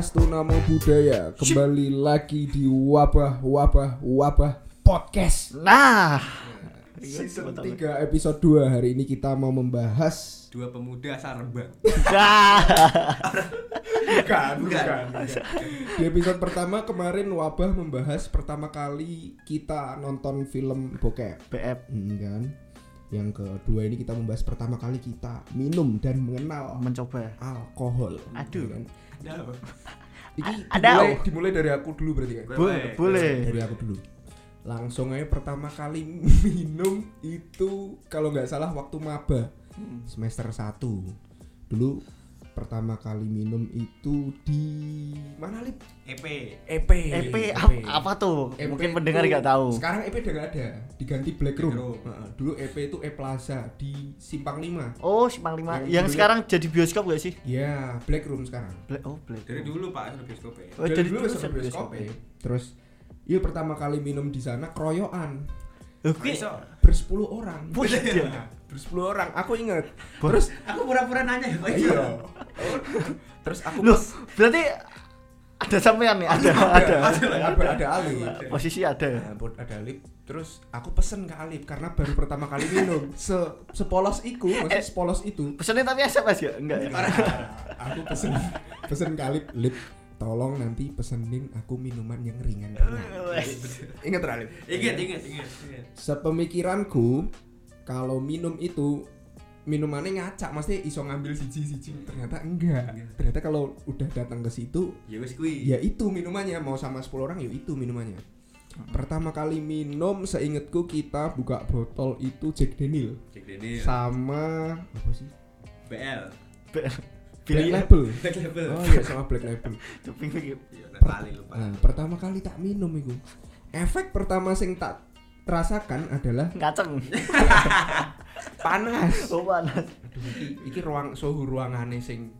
Namo Buddhaya Kembali lagi di Wabah Wabah Wabah Podcast Nah, Season 3 episode 2 Hari ini kita mau membahas dua pemuda sarba nah. Bukan, Bukan. Di episode pertama kemarin Wabah membahas pertama kali kita nonton film bokep BF. Hmm, kan Yang kedua ini kita membahas pertama kali kita minum dan mengenal mencoba. alkohol Aduh. kan? Ada? Ini Ada. dimulai, dimulai dari aku dulu berarti kan? Bo- Boleh, boleh. dari aku dulu langsung aja pertama kali minum itu kalau nggak salah waktu maba semester 1 dulu pertama kali minum itu di mana lip EP EP EP ap- apa tuh? EP Mungkin pendengar nggak tahu. sekarang EP udah nggak ada diganti Black Room, Black Room. Heeh, dulu EP itu E Plaza di Simpang 5 Oh, Simpang 5. Yang Yang, dulu- sekarang jadi bioskop gak sih? ya Black Room sekarang Black oh, Black. dari dulu pak sudah bioskop ya Oh, dari, dari dulu dulu sudah ada bioskop bioskop. ya. terus iya pertama kali minum di sana kroyokan Oke. Iso. bersepuluh orang. Buset. bersepuluh orang aku ingat. Terus aku pura-pura nanya ya pak. Iya. Terus aku Loh, berarti ada sampean nih, ada ada. ada. Ada, ada Alip. Posisi ada. Nah, buat ada Alip. Terus aku pesen ke Alip karena baru pertama kali minum. Se sepolos itu maksudnya sepolos itu. Pesannya tapi SMS ya? Enggak ya? aku pesen pesen ke Alip Lip tolong nanti pesenin aku minuman yang ringan. Ingat Alip ingat ingat ingat ingat. Sepemikiranku kalau minum itu minumannya ngacak maksudnya iso ngambil siji siji ternyata enggak. Enggak. ternyata kalau udah datang ke situ ya wis kui ya itu minumannya. Mau sama 10 orang ya itu minumannya. Pertama kali minum seingetku kita buka botol itu Jack Daniel. Jack Daniel. Sama apa sih? BL Black Label. Black Label. Oh iya sama Black Label. Cuping iki. iya kali lupa. Nah, pertama kali tak minum itu efek pertama sing tak terasakan adalah ngaceng. panas. Oh, panas. Aduh, iki, iki ruang suhu ruangannya sing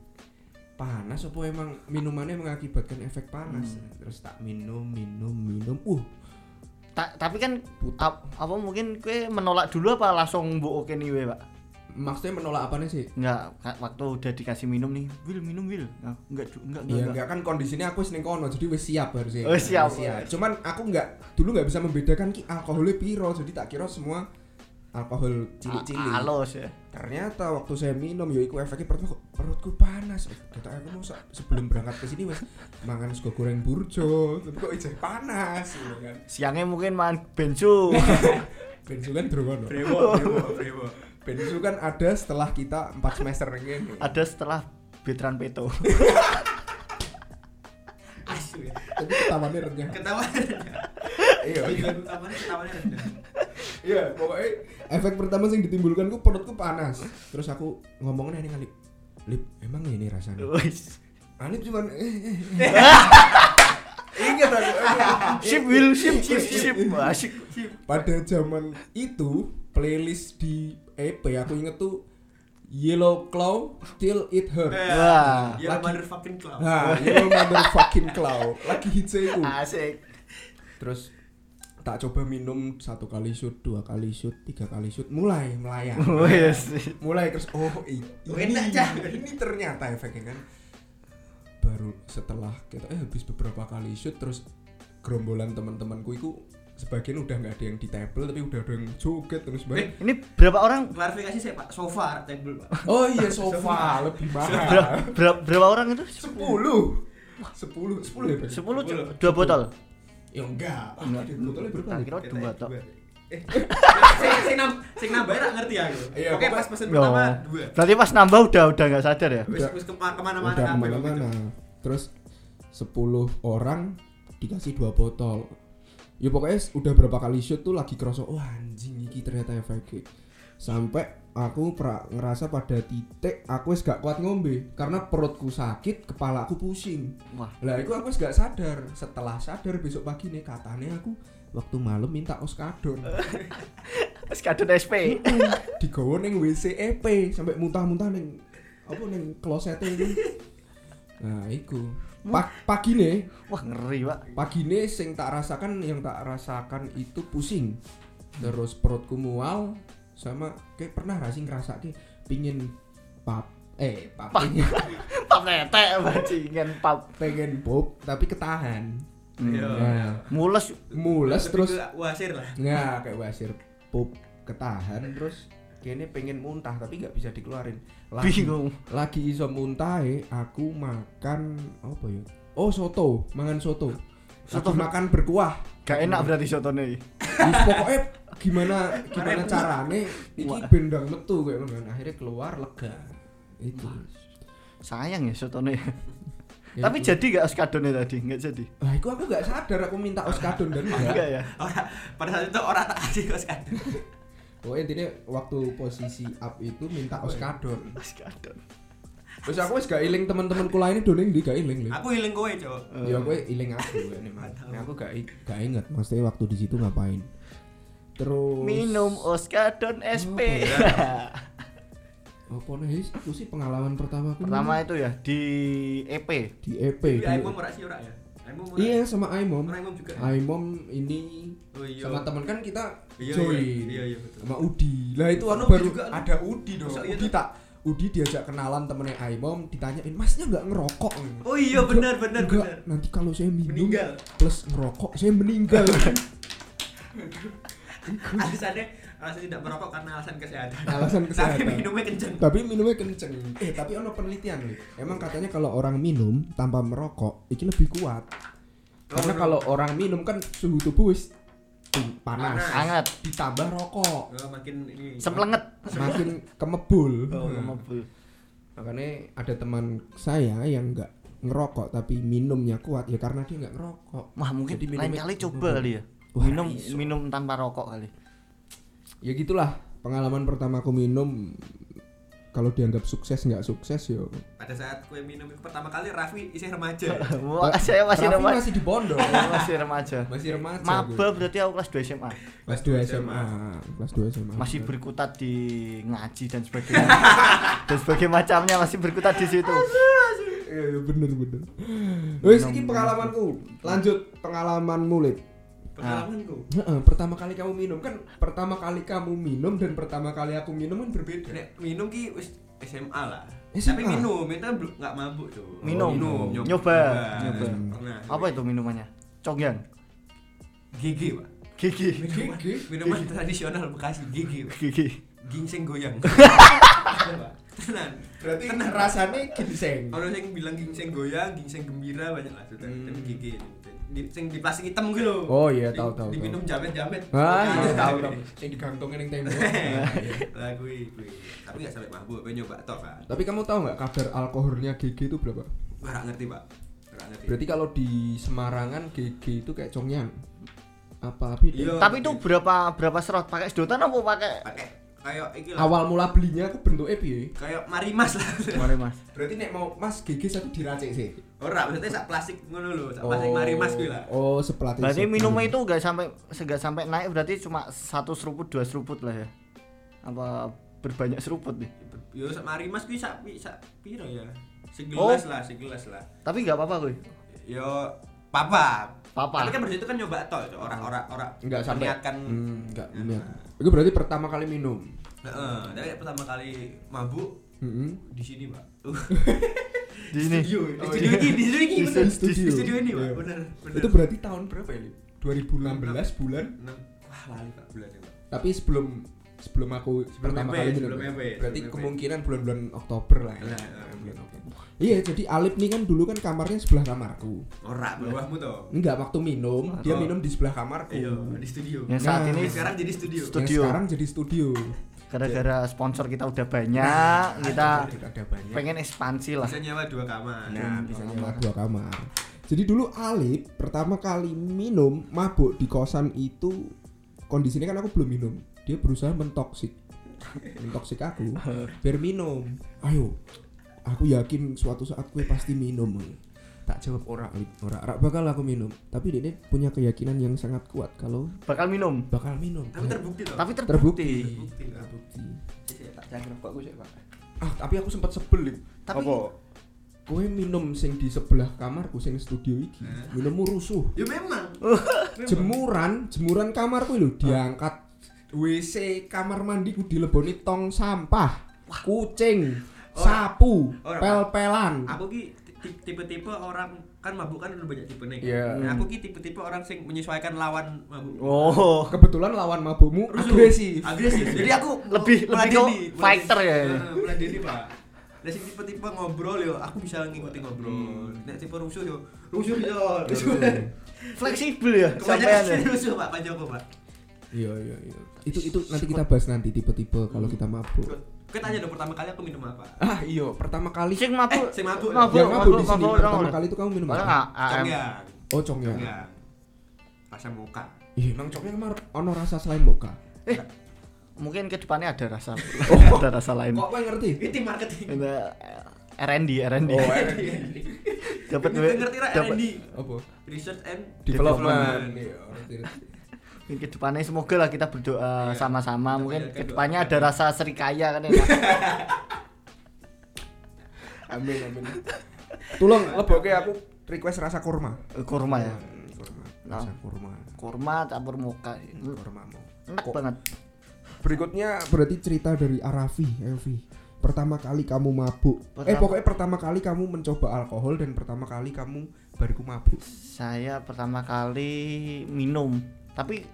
panas apa emang minumannya mengakibatkan efek panas? Terus tak minum minum minum. Uh. Ta- tapi kan ap- apa mungkin kue menolak dulu apa langsung mbok oke nih Pak? Maksudnya menolak apanya sih Enggak, waktu udah dikasih minum nih, Will minum Will. Nah, enggak, ju- enggak, enggak, Iya enggak. enggak kan kondisinya aku wis ning kono jadi wis siap harusnya. Oh, siap. Wis Cuman aku enggak dulu enggak bisa membedakan ki alkoholnya piro jadi tak kira semua alkohol cilik-cilik. A- Halus ya. Ternyata waktu saya minum ya iku efeknya perutku perutku panas. Kata aku mau sa- sebelum berangkat ke sini wis mangan sego goreng burjo tapi kok ijeh panas gitu kan. Siangnya mungkin makan bensu. Bensu kan ono. Brewo Brewo Brewo Bensu kan ada setelah kita 4 semester ini. Ada setelah Betran Peto. asu ya Tapi ketawannya renyah. ketawa Iya, iya. rendah Iya, pokoknya efek pertama yang ditimbulkan ku perutku panas. Terus aku ngomongnya nih Alip. Lip, emang ini rasanya? Wis. Alip cuman eh, eh, eh. Ingat aku. Sip Will, sip, sip. Asik. Pada zaman itu playlist di EP aku inget tuh Yellow Claw Till It Hurt. Wah. ya Lagi- motherfucking clown Nah, Yellow Motherfucking Claw lagi hits itu. Asik. Terus tak coba minum satu kali shoot, dua kali shoot, tiga kali shoot, mulai melayang. Wes. mulai terus oh Oh, ini enak, ini ternyata efeknya kan baru setelah kita eh habis beberapa kali shoot terus gerombolan teman-temanku itu sebagian udah nggak ada yang di table tapi udah ada yang joget terus Eh, banget Ini berapa orang? klarifikasi saya pak sofa table pak oh iya sofa lebih mahal berapa, berapa orang itu? sepuluh sepuluh sepuluh ya Bang? Sepuluh, Sepuluh. dua botol. ya enggak Enggak. botolnya berapa kira dua botol. eh sing sing nam sing nambah tak ngerti aku Iya, oke pas pesen pertama dua Berarti pas nambah udah udah nggak sadar ya? wis wis kema- ke mana-mana ke mana-mana gitu. terus 10 orang dikasih dua botol ya pokoknya udah berapa kali shoot tuh lagi kerasa wah anjing iki ternyata efeknya sampai aku pra, ngerasa pada titik aku wis gak kuat ngombe karena perutku sakit kepala aku pusing. Wah. lah itu aku wis gak sadar. Setelah sadar besok pagi nih katanya aku waktu malam minta oskadon. Wes kadun SP. digawa ning WC EP sampai muntah-muntah ning apa ning klosete itu nah iku pa pagi nih Wah, ngeri, Pak. pagine sing tak rasakan yang tak rasakan itu pusing terus perutku mual sama kayak pernah gak sih ngerasa pingin pap eh pap Pa- pingin, pap netek bajingan pap. pengen pop tapi ketahan Iya. Nah, Mules mules terus wasir lah. nggak kayak wasir pop ketahan terus kayaknya pengen muntah tapi nggak bisa dikeluarin lagi bingung. lagi iso muntah aku makan apa ya oh soto mangan soto Soto. makan berkuah Gak enak berarti sotone iki. Wis pokoknya gimana gimana carane iki bendang metu kayak ngono akhirnya keluar lega itu Sayang ya sotone. Ya Tapi itu. jadi gak oskadone tadi? Enggak jadi. ah itu aku nggak sadar aku minta oskadon dan enggak ya. Orang pada saat itu orang tak kasih kos pokoknya intinya waktu posisi up itu minta oskadon Oskadon. terus aku wis gak iling teman-temanku lainnya doling di gak iling Aku healing kowe, Cok. ya aku iling aku ini mah Mantap. Aku gak gak inget maksudnya waktu di situ ngapain terus Minum oskadon SP. apa nih His? itu sih pengalaman pertama aku Pertama itu ya di EP. di EP Tapi di- Aimom ora sih ora ya? Iya sama Aimom Aimom juga. Aimom ini Oh iya. sama temen kan kita Iya, join iya, iya, iya, betul. sama Udi lah itu anu baru juga, anu. ada Udi dong Masa iya Udi tak Udi diajak kenalan temennya Aimom ditanyain masnya nggak ngerokok Oh iya benar benar Enggak, benar. nanti kalau saya minum Meninggal. plus ngerokok saya meninggal Alasannya alasan tidak merokok karena alasan kesehatan. Alasan kesehatan. Tapi minumnya kenceng. tapi minumnya kenceng eh tapi ono penelitian nih emang katanya kalau orang minum tanpa merokok itu lebih kuat karena Oh, kalau orang minum kan suhu tubuh panas Panas. Hangat. ditambah rokok Oh, makin ini. Semplenget. makin kemebul Oh, ngemebul. makanya ada teman saya yang nggak ngerokok tapi minumnya kuat ya karena dia nggak ngerokok Wah, mungkin Jadi lain kali coba kali ya. Wah, minum iso. minum tanpa rokok kali. ya gitulah pengalaman pertama aku minum kalau dianggap sukses nggak sukses yo Pada saat kue minum itu pertama kali Raffi isih remaja. Wah, saya masih Raffi remaja. masih di pondok masih remaja. masih remaja Maba berarti aku kelas 2 SMA. kelas 2 SMA kelas 2 SMA Masih berkutat di ngaji dan sebagainya. dan sebagainya macamnya masih berkutat di situ. Iya, bener bener wes ini pengalamanku lanjut pengalaman mulit Pengalamanku. Heeh, pertama kali kamu minum kan pertama kali kamu minum dan pertama kali aku minum kan berbeda Nek minum ki wis SMA lah. SMA? Tapi minum itu belum nggak mabuk tuh. Minum. minum, Nyoba. Nyoba. Nyoba. Pernah. Apa itu minumannya? Congyan. Gigi, Pak. Gigi. Minuman, Gigi? minuman tradisional Bekasi gigi. Pak. Gigi. Ginseng goyang. Tenan. berarti Tenan. rasanya ginseng Ono sing bilang ginseng goyang, ginseng gembira banyak lah sudah. Hmm. Tapi gigi di, sing di plastik hitam gitu loh. Oh iya, Di- tahu, tahu, Diminum jamet-jamet. ah iya tahu tahu yang digantungin yang tembok Lah kui. Tapi enggak sampai mabuk, pengen nyoba tok kan. tapi kamu tahu nggak kadar alkoholnya GG itu berapa Enggak ngerti, Pak. Enggak ngerti. berarti kalau di Semarangan GG itu kayak congyan apa beda Iya. Tapi itu berapa berapa serot? Pakai sedotan apa pakai? pakai kayak iki lah. awal mula belinya aku bentuknya piye Kayak marimas lah. Mari Mas. berarti nek mau mas GG satu diracik sih Ora, maksudnya sak plastik ngono lho, sak plastik marimas kuwi lah. oh sepelatih Berarti minumnya itu enggak sampai enggak sampai naik berarti cuma satu seruput dua seruput lah ya. Apa berbanyak seruput nih? Yo sak marimas kuwi sak sak piro ya? Oh. Segelas lah, segelas lah. Tapi enggak apa-apa gue. Yo papa. Papa. Tapi kan berarti itu kan nyoba tok, Cok. ora ora ora Enggak sampai niatkan. hmm, enggak Nah. niat. Itu berarti pertama kali minum. Heeh, tapi pertama kali mabuk Heeh. di sini, Pak. Uh, Di sini. studio, di Oh, studio iya. ini, di studio ini, Di bener. studio. Di studio ini, Pak. Iya. Bener, bener. Itu berarti tahun berapa ini? 2016 bulan. Enam- Wah, lali Pak bulannya, Pak. Tapi sebelum sebelum aku Sebelum pertama MP, kali minum. sebelum ya. MP, berarti sebelum MP. kemungkinan bulan-bulan Oktober lah ya. Nah, nah, Bulan Oktober. Iya, jadi Alip nih kan dulu kan kamarnya sebelah kamarku. Ora, bawahmu toh. Enggak waktu minum, dia Oh. minum di sebelah kamarku. Iya, di studio. Yang saat Nah. ini sekarang jadi studio. Stu- Yang studio. sekarang jadi studio. gara-gara sponsor kita udah banyak, kita Ada, ada banyak. pengen ekspansi lah. Bisa nyewa dua kamar. Nah, bisa kamar. nyewa dua kamar. Jadi dulu Alip pertama kali minum mabuk di kosan itu kondisinya kan aku belum minum. Dia berusaha mentoksik. mentoksik aku biar minum. Ayo. Aku yakin suatu saat gue pasti minum. Tak jawab ora Alip, ora, ora bakal aku minum. Tapi dia punya keyakinan yang sangat kuat kalau Bakal minum. bakal minum. Tapi terbukti toh. Tapi terbukti. terbukti. terbukti. Terbukti. Sik, Tak jangan rokok aku sih, Pak. Ah, tapi aku sempat sebel. Tapi Kowe minum sing di sebelah kamarku sing studio iki. Nah. Minummu rusuh. Ya memang. jemuran jemuran kamarku lho diangkat WC kamar mandiku dileboni tong sampah kucing Oh. sapu, Orang. pel-pelan. Aku ki ti- tipe-tipe orang kan mabuk kan udah banyak tipe nih. Iya. Nah, aku ki tipe-tipe orang sing menyesuaikan lawan mabuk. Oh, Kebetulan lawan mabukmu Rusuh. agresif. Agresif. Jadi aku Lebih- lebih ke fighter ya meladeni, Pak. Lah sing tipe-tipe ngobrol yo, aku bisa ngikuti ngobrol. Hmm. Nek tipe rusuh yo, rusuh yo. Rusuh. fleksibel ya sampean ya. rusuh Pak Pak Joko, Pak. Iya iya iya. Itu itu nanti kita bahas nanti tipe-tipe kalau kita mabuk. Kita tanya dong pertama kali aku minum apa? Ah iya, pertama kali Sing mabuk. Eh, sing mabuk. Mabuk, yang mabuk di sini mabuk, pertama mabuk. kali itu kamu minum apa? nggak AM. Congyang. Oh congnya. Congyang. Rasa mocha. Iya, nang congnya kemar ono rasa selain boka. Eh, mungkin ke depannya ada rasa Oh. ada rasa lain. Kok kowe ngerti? Itu marketing. Ada R&D, R&D. Oh, Dapat Ngerti R&D. Apa? Research and Development. Iya, ngerti, ngerti. ke depannya semoga lah kita berdoa Iya. sama-sama Kita mungkin panjatkan ke doa. depannya ada rasa serikaya kan ya Amin amin. Tolong leboke aku request rasa kurma. kurma ya Hmm, Kurma. Nah. Rasa kurma. kurma campur mocha Kurma mau. enak Kok- banget Berikutnya berarti cerita dari Arafi, Elvi. Pertama kali kamu mabuk. Eh Pertama- pokoknya pertama kali kamu mencoba alkohol dan pertama kali kamu baru mabuk. saya pertama kali minum tapi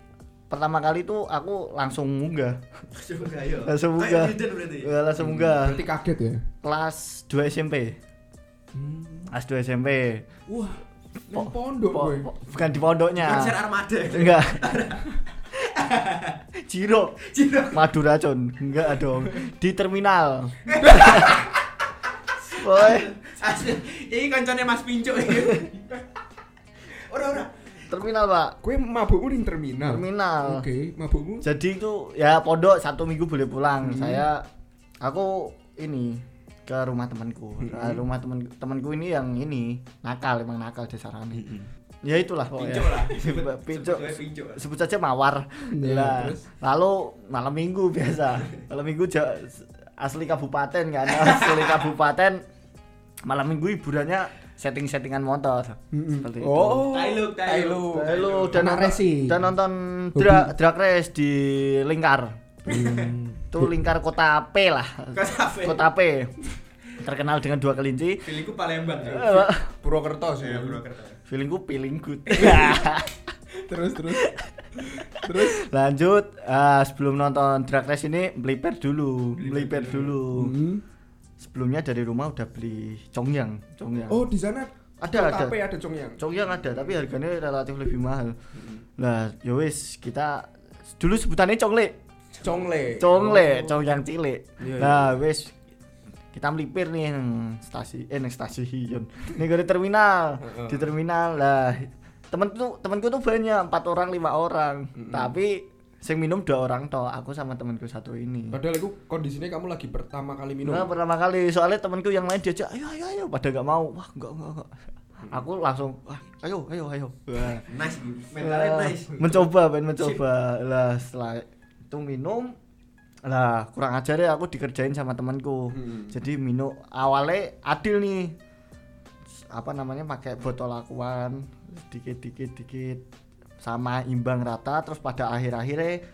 pertama kali itu aku langsung munggah Langsung enggak yo. Langsung berarti. Ya, langsung munggah Berarti kaget ya? kelas 2 SMP Hmm. kelas 2 SMP Wah, Po- pondok Po- gue. po- bukan di pondoknya Konser Armada. enggak Ciro Ciro. madu racun enggak dong di terminal Boy. Ini kancane Mas Pinco iki. Ora ora. Terminal pak Kue mabukmu di terminal. terminal Oke, mabukmu. jadi itu ya pondok satu minggu boleh pulang Hmm. saya aku ini ke rumah temanku Nah, Hmm. rumah teman temanku ini yang ini nakal emang nakal dasarnya ya itulah Pinco pokoknya lah. Sebut- pinco Sebut aja Pinco. sebut saja mawar Ya, Lah, terus? lalu malam minggu biasa malam minggu asli kabupaten kan asli kabupaten malam minggu hiburannya setting-settingan motor seperti itu Oh, Tailuk, tailuk. Lalu Anak dan nonton, dan nonton Hobi. drag, drag race di Lingkar. Hmm. Itu Lingkar Kota P lah. Kafe. Kota P. Terkenal dengan dua kelinci. Feelingku Palembang ya. Purwokerto sih. Ya, Purwokerto. Feelingku feeling good. terus terus. terus. Lanjut, ah, sebelum nonton drag race ini melipir dulu, melipir dulu. Hmm. Sebelumnya dari rumah udah beli congyang, congyang. Oh, di sana Ada, ada. Tape ada congyang. Congyang ada, tapi harganya relatif lebih mahal. Lah, yowis kita dulu sebutannya congle. Congle. Congle, Oh. congyang cilik. Iya, Nah, wis kita melipir nih nang stasi eh nang stasiun. Nih di terminal, di terminal lah. Temen tuh temanku tuh banyak empat orang lima orang, Mm-mm. tapi sing minum dua orang toh, aku sama temanku satu ini. Padahal itu kondisinya kamu lagi pertama kali minum. Nah, pertama kali soalnya temanku yang lain diajak, ayo ayo ayo, pada nggak mau. Wah, enggak enggak enggak. Aku langsung, wah, ayo ayo ayo. Wah. Nice. Mentalnya nice. mencoba pengen mencoba lah setelah itu minum lah kurang ajar ya aku dikerjain sama temanku Hmm. jadi minum awalnya adil nih apa namanya pakai botol akuan dikit dikit dikit sama imbang rata terus pada akhir akhirnya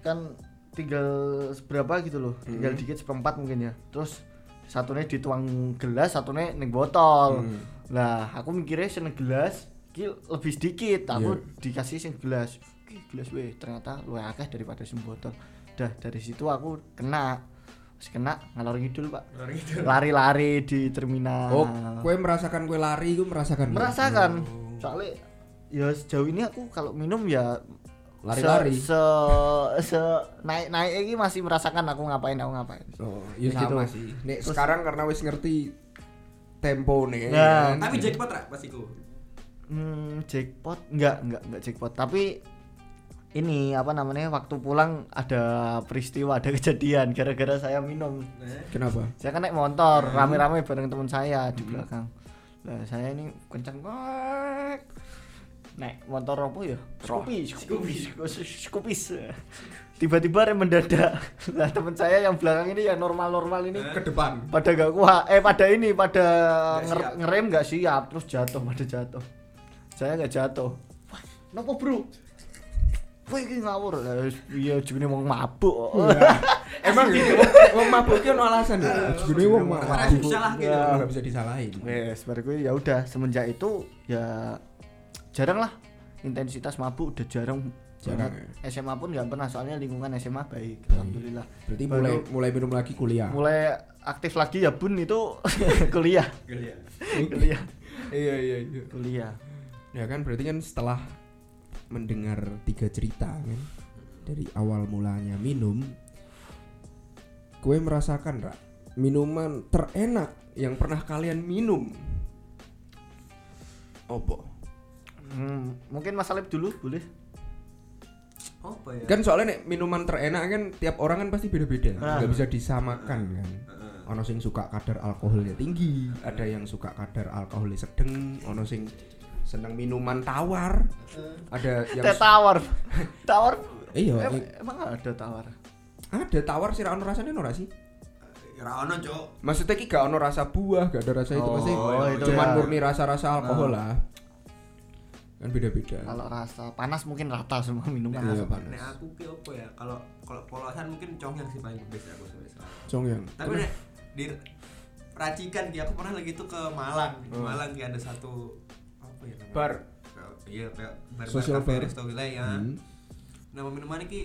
kan tinggal seberapa gitu loh tinggal Hmm. dikit seperempat mungkin ya terus satunya dituang gelas satunya neng botol Hmm. lah aku mikirnya seneng gelas ki lebih sedikit aku Iya. dikasih sing gelas ki gelas weh ternyata luwih akeh daripada sing botol dah dari situ aku kena Wis kena ngalor ngidul pak lari-lari di terminal Oh, kue merasakan kue lari, gue merasakan. merasakan Oh. soalnya ya sejauh ini aku kalau minum ya Lari-lari. se, se, naik naik ini masih merasakan aku ngapain aku ngapain Oh, iya Gitu. sama sih. Nek Terus- sekarang karena wis ngerti tempo nih. Nah. kan. Tapi jackpot ra pas iku. hmm, jackpot enggak enggak enggak jackpot tapi ini apa namanya waktu pulang ada peristiwa ada kejadian gara-gara saya minum Nah, Kenapa? saya kan naik motor rame-rame bareng teman saya di belakang lah saya ini kenceng banget naik motor apa ya Scoopy Scoopy Scoopy tiba-tiba rem mendadak lah teman saya yang belakang ini yang normal-normal ini Ke depan. pada gak kuat eh pada ini pada Nggak ngerem nggak siap terus jatuh pada jatuh saya nggak jatuh wah nopo bro Kowe iki ngawur. Piye jenenge wong mabuk. Emang gini, wong mabuk ki ono alasan ya. Jenenge wong mabuk. gitu. Ya. Enggak bisa disalahin. Wes, gue ya udah semenjak itu ya jarang lah intensitas mabuk udah jarang Jarang ya. SMA pun nggak pernah soalnya lingkungan SMA baik Hmm. alhamdulillah Berarti Baru- mulai mulai minum lagi kuliah. mulai aktif lagi ya bun itu kuliah ya. kuliah Iya iya iya. kuliah Ya kan berarti kan setelah mendengar tiga cerita kan dari awal mulanya minum, kue merasakan rak minuman terenak yang pernah kalian minum. Opo? Hmm, mungkin Mas Alip dulu boleh Apa ya? Kan soalnya nek minuman terenak kan tiap orang kan pasti beda-beda, Ah. nggak bisa disamakan kan. Heeh. Ono sing suka kadar alkoholnya tinggi, ada yang suka kadar alkoholnya sedang, ono sing seneng minuman tawar, ada yang teh tawar tawar iya, em- i- emang ada tawar ada tawar sih ono rasanya ora sih? Ora ono, Cuk. Maksudnya ki gak ono rasa buah, gak ada rasa itu Oh, pasti itu cuman ya. murni rasa-rasa alkohol Ah. lah. Kan beda-beda. kalau rasa panas mungkin rata semua minuman Iya, Nek panas. nek aku ki apa ya? Kalau kalau polosan mungkin congyang sih paling best aku sampai sekarang. Cong yang. Tapi nek di racikan ki aku pernah lagi tuh ke Malang. Di Oh. Malang ki ada satu apa ya namanya? Bar. Iya, kayak bar Social bar, cafe, bar. resto gila ya. Hmm. Nama minumannya ki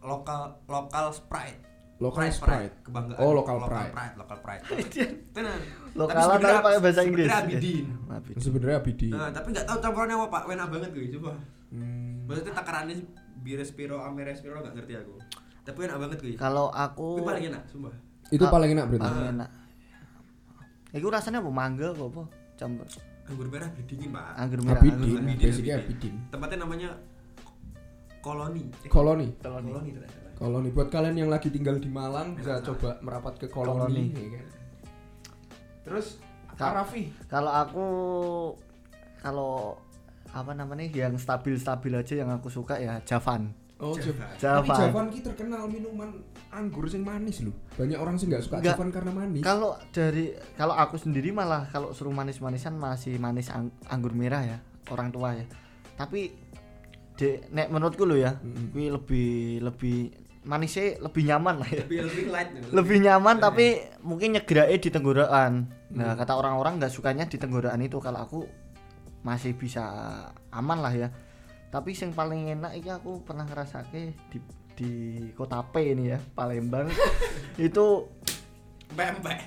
lokal lokal Sprite. Local Sprite. Kebanggaan. Oh, local Lokal Pride. Pride, lokal Pride. Tenan. Lokalan Tapi tapi sebenarnya- pakai bahasa Inggris sebenarnya Abidin. Abidin. Sebenarnya abidi. Nah, tapi nggak tahu campurannya apa, Pak. Enak banget gue, coba. Hmm. Maksudnya takarannya Birespiro, Amerespiro nggak ngerti aku. Tapi enak banget gue. kalau aku Itu paling enak, sumpah. Itu paling enak berarti. paling enak Iku rasanya apa mangga apa apa campur Anggur merah dingin, Pak. anggur merah Abidin, Abidin, basicnya Abidin. abidin. Tempatnya namanya Koloni. Eh, Koloni. Koloni. Koloni. Koloni buat kalian yang lagi tinggal di Malang bisa coba merapat ke koloni, Koloni. ya kan. Terus Ka- Arafi. kalau aku kalau apa namanya yang stabil-stabil aja yang aku suka ya Javan Oh, Javan. Javan. Tapi Javan. Ki terkenal minuman anggur sing manis loh. Banyak orang sih nggak suka Nggak. Javan karena manis. kalau dari kalau aku sendiri malah kalau suruh manis-manisan masih manis ang- anggur merah ya orang tua ya tapi de, nek menurutku lo ya Mm-mm. kuwi lebih lebih manisnya lebih nyaman lah ya. Lebih lebih light. lebih nyaman tapi mungkin nyegerai di tenggorokan. Nah kata orang-orang nggak sukanya di tenggorokan itu. Kalau aku masih bisa aman lah ya. Tapi yang paling enak ini aku pernah ngerasake di di kota P ini ya Palembang. Itu Mbak-mbak.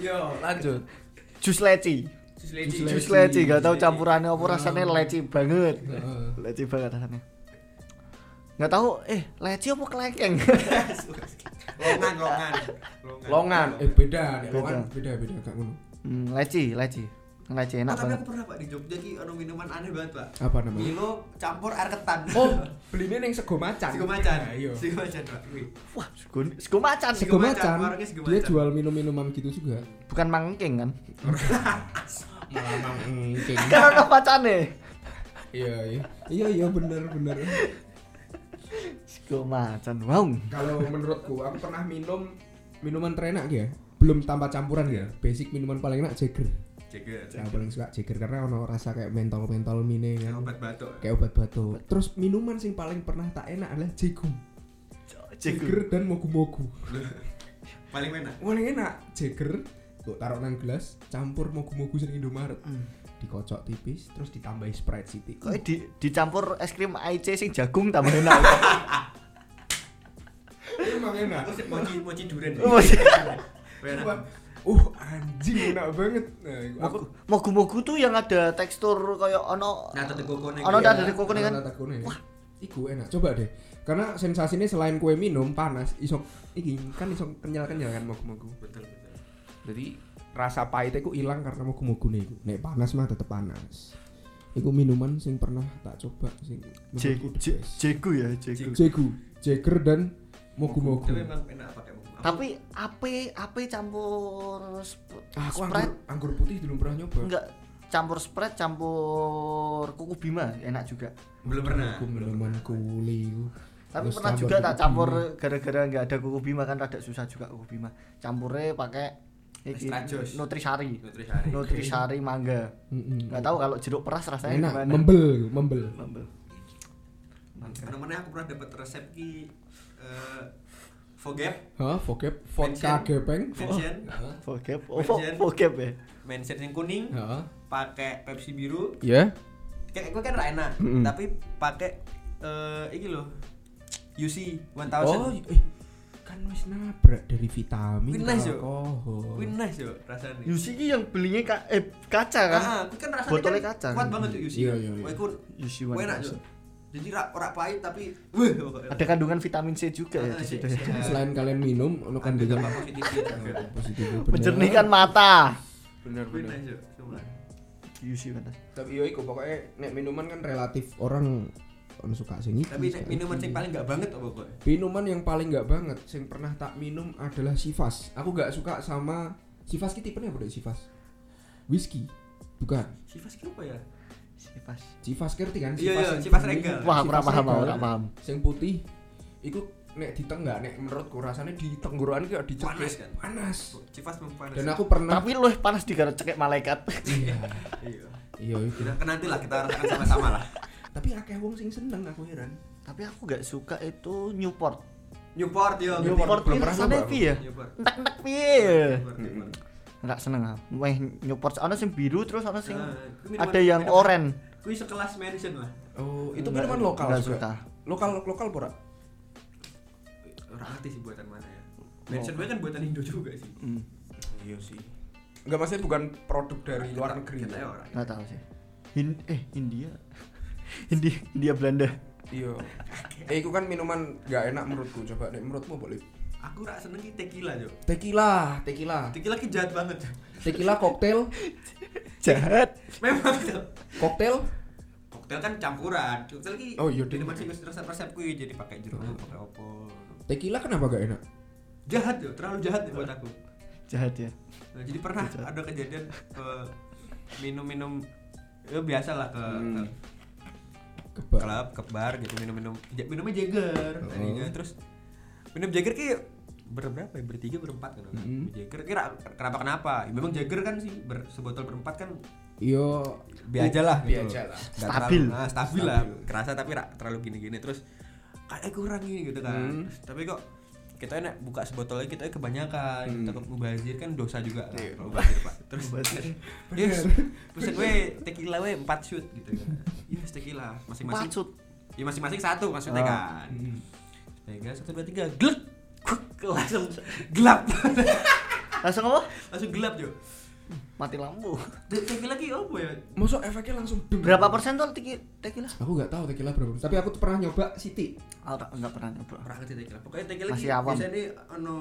Yo, lanjut. jus leci. Jus leci. Jus jus leci gak tahu campurannya apa rasanya Oh. leci banget. Leci banget rasanya nggak tahu eh leci apa kelekeng Longan, longan. Longan, eh beda, longan beda beda gak ngono. hmm, leci leci leci Oh, enak tapi banget aku pernah Pak di Jogja ki ono minuman aneh banget, Pak. Apa namanya? Milo campur air ketan. Oh, belinya ning sego macan. Sego macan. Nah, Iya. Sego macan, Pak. Wah sego sego macan Sego macan, macan. Dia macan. jual minum-minuman gitu juga. bukan mangking kan Malah mangking. kan ada macane Iya, iya. Iya, iya bener bener. Sego macan wow Kalau menurutku aku pernah minum minuman terenak ya. Belum tanpa campuran ya. Basic minuman paling enak Jagger. Jaga, Saya jaga. paling suka Jagger karena ono rasa kayak mentol-mentol mine Kayak kan. obat batuk. Kayak obat batuk. Terus minuman sing paling pernah tak enak adalah jagung. Jagger dan mogu-mogu. Paling enak. Paling enak Jagger. Kok taruh nang gelas, campur mogu-mogu sing Indomaret. Hmm. Dikocok tipis, terus ditambahi Sprite City. kok di dicampur es krim IC sing jagung tambah enak emang enak. Mochi mochi durian. Oh, mochi. Uh, anjing enak banget. Nah, aku mogu-mogu tuh yang ada tekstur kayak ono Nah, tete kokone. Ono dah dari kokone kan? Wah, iku enak. Coba deh. Karena sensasinya selain kue minum panas, iso iki kan iso kenyal-kenyal kan mogu-mogu. Betul. Jadi rasa pahitnya ku hilang karena mogu-mogu nih iku. Nek panas mah tetep panas. Iku minuman sing pernah tak coba sing menurutku the je- best. jegu ya jegu Jegu, Jagger dan mogu-mogu. Tapi memang enak pakai mogu. tapi ape ape campur Ah, aku anggur, anggur putih belum pernah nyoba. enggak campur Sprite campur kuku bima enak juga belum pernah. Aku minuman kuli. tapi Terus pernah juga tak campur gara-gara nggak ada kuku bima kan rada susah juga kuku bima campurnya pakai iki, juice. nutrisari Nutrisari. nutrisari mangga Mm-mm. nggak tahu kalau jeruk peras rasanya enak gimana membel membel Mambel. Karena mana aku pernah dapat resep ki eh Fogep Hah, vocab, vodka gepeng. mention Heeh. Vocab, oh vocab ya. mention yang kuning Heeh. pakai Pepsi biru Ya. kayak gue kan enak Mm-mm. tapi pakai eh iki loh UC 1000 Oh, eh, kan wis nabrak dari vitamin Wih, nice, alkohol. Wih nice yo rasanya Yusi ki yang belinya ka eh, kaca kan? Ah, ah, kan rasanya Botolnya kan kaca. kuat banget tuh UC Iya, iya, iya. Wah, iku Yusi enak 1000. yo jadi ra, ora pahit tapi wah Ada kandungan vitamin C juga ya Ah, di situ iya, ya. iya. Selain kalian minum, ono kan kandungan positif gitu positif Menjernihkan mata. Bener Wih yo semua Yusi mana? Tapi yo iku pokoknya nek minuman kan relatif orang ono suka sing iki. tapi nek suka minuman sing paling gak banget apa kok Minuman yang paling nggak banget sing pernah tak minum adalah Sivas. Aku nggak suka sama Sivas ki tipenya apa Sivas? Whisky. Bukan. Sifas ki apa ya Sipas. Sivas ngerti kan? Iya, iya, yang Sivas. Regal. Wah, aku ora Sivas paham, ora paham. Sing putih iku nek ditenggak nek menurutku rasanya di tenggorokan kayak dicekik Panas kan? panas. Memang panas Dan aku pernah Tapi lu panas di cekek malaikat. iya iya iya kan nanti lah kita rasakan sama-sama lah Tapi akeh wong sing seneng aku heran. Tapi aku gak suka itu Newport. Newport yo Newport belum pernah piye ya? Newport Entek-entek piye? Enggak seneng aku. Weh, Newport ana sing biru terus ana sing Ah, minuman- ada yang oranye. Kuwi sekelas mention lah Oh, itu Enggak- minuman lokal enggak juga. suka. Lokal lokal pura. ngerti sih buatan mana ya mention gue kan buatan Indo juga sih Hmm, Iya sih. Enggak maksudnya bukan produk dari luar negeri. kita ya orang enggak tahu sih. Hin eh India. India India Belanda. Iya. Eh, itu kan minuman nggak enak menurutku. Coba nek menurutmu boleh. aku rak seneng tequila jo Tequila, tequila. tequila ki jahat banget Jo. Tequila koktail, Jahat. memang Jo. koktail. koktail kan campuran koktail ki Oh, iya, jadi deh. masih resep-resep kuwi jadi pakai jeruk Oh. pakai opo Tequila kenapa gak enak? jahat jo terlalu jahat buat aku Jahat ya. Nah, jadi pernah Jahat. ada kejadian eh, minum-minum ya biasa lah ke, Hmm. ke Kebal. klub ke bar gitu minum-minum minumnya Jagger Oh. tadinya terus minum Jagger ki berberapa ya bertiga berempat kan. Jagger kira kenapa kenapa ya, memang Jagger kan sih ber, sebotol berempat kan Iya. biasa lah gitu. Biasa lah. Stabil. terlalu, nah, stabil lah Stabil. kerasa tapi rak terlalu gini-gini terus kayak kurang ini gitu kan Hmm. tapi kok kita enak buka sebotol lagi kita kebanyakan Hmm. kita ke mubazir kan dosa juga kan Iya. mubazir pak terus Mubazir. yes pesan we tequila we 4 shoot gitu kan yes tequila masing-masing Maksud ya masing-masing satu maksudnya Oh. kan Hmm. Mega satu dua tiga gelap langsung gelap langsung apa? langsung gelap jo Mati lampu. tequila ki apa ya Masuk efeknya langsung. Berapa persen tuh teki- tequila? Aku nggak tahu tequila berapa persen. Tapi aku tuh pernah nyoba City. Oh, enggak, enggak pernah nyoba. pernah ngerti tequila pokoknya tequila Masih ki awam. biasanya ano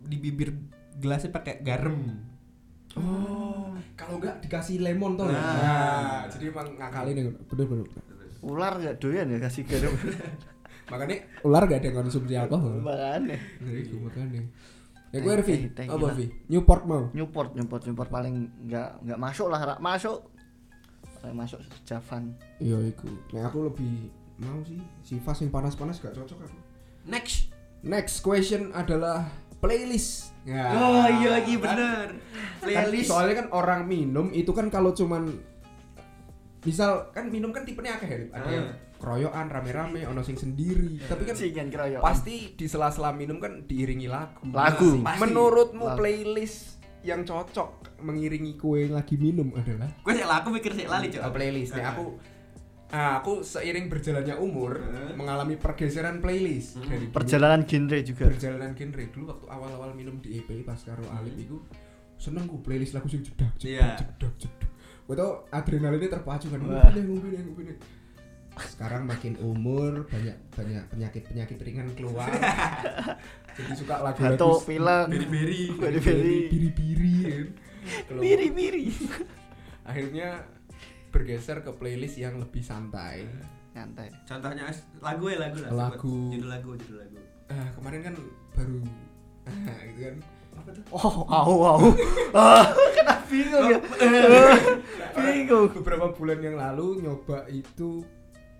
di bibir gelasnya pakai garam Oh, kalau nggak dikasih lemon tuh. ya? Nah. Nah, jadi emang ngakalin yang bener bener. Ular enggak doyan ya kasih garam. Makanya ular gak ada yang konsumsi alkohol. Makanya. Nah, itu makanya. Ya gue teh apa. Vi? Newport mau? Newport, Newport, Newport paling enggak enggak masuk lah, Rak. masuk. Paling masuk Javan. Iya iku. Nah aku lebih mau sih sifat yang panas-panas gak cocok aku. next Next question adalah playlist. Ya. oh iya lagi Kan- bener kan playlist soalnya kan orang minum itu kan kalau cuman misal kan minum kan tipenya akeh ya. Ada yang Ah. Keroyokan rame-rame, ono sing sendiri. Tapi kan Singan keroyokan. pasti di sela-sela minum kan diiringi lagu. Lagu. Nah, Pasti. Menurutmu Lagu. playlist yang cocok mengiringi kue yang lagi minum adalah gue sih lah aku mikir sih lali Oh, cok playlist. Nih aku ah, aku seiring berjalannya umur Eh. mengalami pergeseran playlist Hmm. dari dulu- Perjalanan genre juga. perjalanan genre dulu waktu awal-awal minum di EP pas karo Alip itu seneng gue playlist lagu sing jedak Iya. jedak jedak jedak gue tau adrenalinnya terpacu kan Wah. ngupin ngupin ngupin sekarang makin umur banyak banyak penyakit penyakit ringan keluar jadi suka lagu-lagu Batuk, pilek. beri-beri Beri-beri. biri-biri kan. Keluar. Miri-miri. akhirnya bergeser ke playlist yang lebih santai Nyantai. contohnya lagu ya lagu lah Lagu. sebut. judul lagu judul lagu ah, kemarin kan baru ah, gitu kan apa tuh Oh, au au. Ah, kena bingung ya. bingung. beberapa bulan yang lalu nyoba itu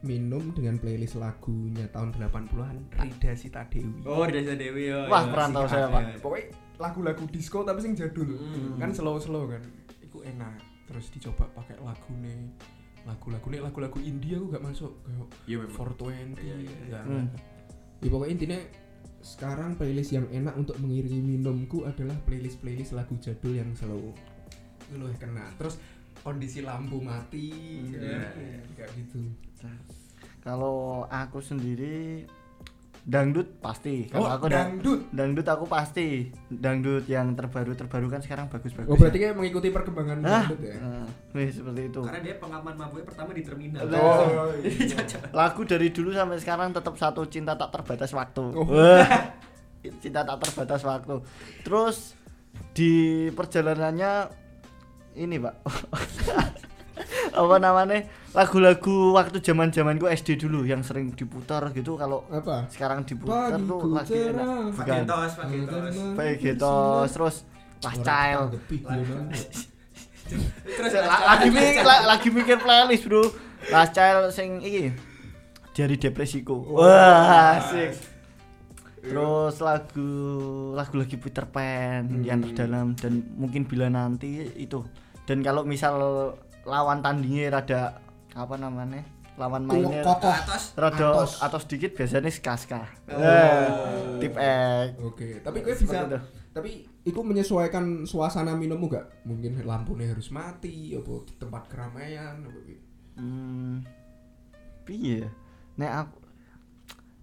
minum dengan playlist lagunya tahun 80-an Rida Sita Dewi oh Desa Dewi oh, Wah, iya. perantau saya, Pak. pokoknya lagu-lagu disco tapi sing jadul Hmm. kan slow-slow kan itu enak terus dicoba pakai lagu nih lagu-lagu nek lagu-lagu India aku gak masuk kayak memang. 420 Iya, iya, enggak. Hmm. Ya pokoknya intinya sekarang playlist yang enak untuk mengiringi minumku adalah playlist-playlist lagu jadul yang slow. Itu loh kena. Terus kondisi lampu mati Iya, ya, iya. kayak gitu. Kalau aku sendiri dangdut pasti. Kalau Oh, aku da- dangdut. dangdut aku pasti. Dangdut yang terbaru terbaru kan sekarang bagus-bagus. Oh berarti kayak mengikuti perkembangan Ah, dangdut ya? wih, seperti itu. Karena dia pengaman mabuknya pertama di terminal. Oh, iya. Lagu dari dulu sampai sekarang tetap satu cinta tak terbatas waktu. Oh. Wah, cinta tak terbatas waktu. Terus di perjalanannya ini pak, apa namanya? Lagu-lagu waktu zaman zamanku SD dulu yang sering diputar gitu kalau Apa? sekarang diputar tuh Pagiku lagi enak. Pagetos, pagetos. Terus Last Child. Terus La- lagi mikir la- lagi mikir playlist bro. Last Child sing iki dari depresiku. Wah asik. Terus lagu lagu lagi Peter Pan yang Hmm. terdalam dan mungkin bila nanti itu dan kalau misal lawan tandingnya rada apa namanya lawan mainnya Kokoh. atas. rada atos. atau sedikit biasanya ska ska Oh. tip X Oke, tapi gue bisa itu. tapi itu menyesuaikan suasana minummu gak? Mungkin lampunya harus mati, apa di tempat keramaian, apa gitu. Hmm. Piye? ya? Nek aku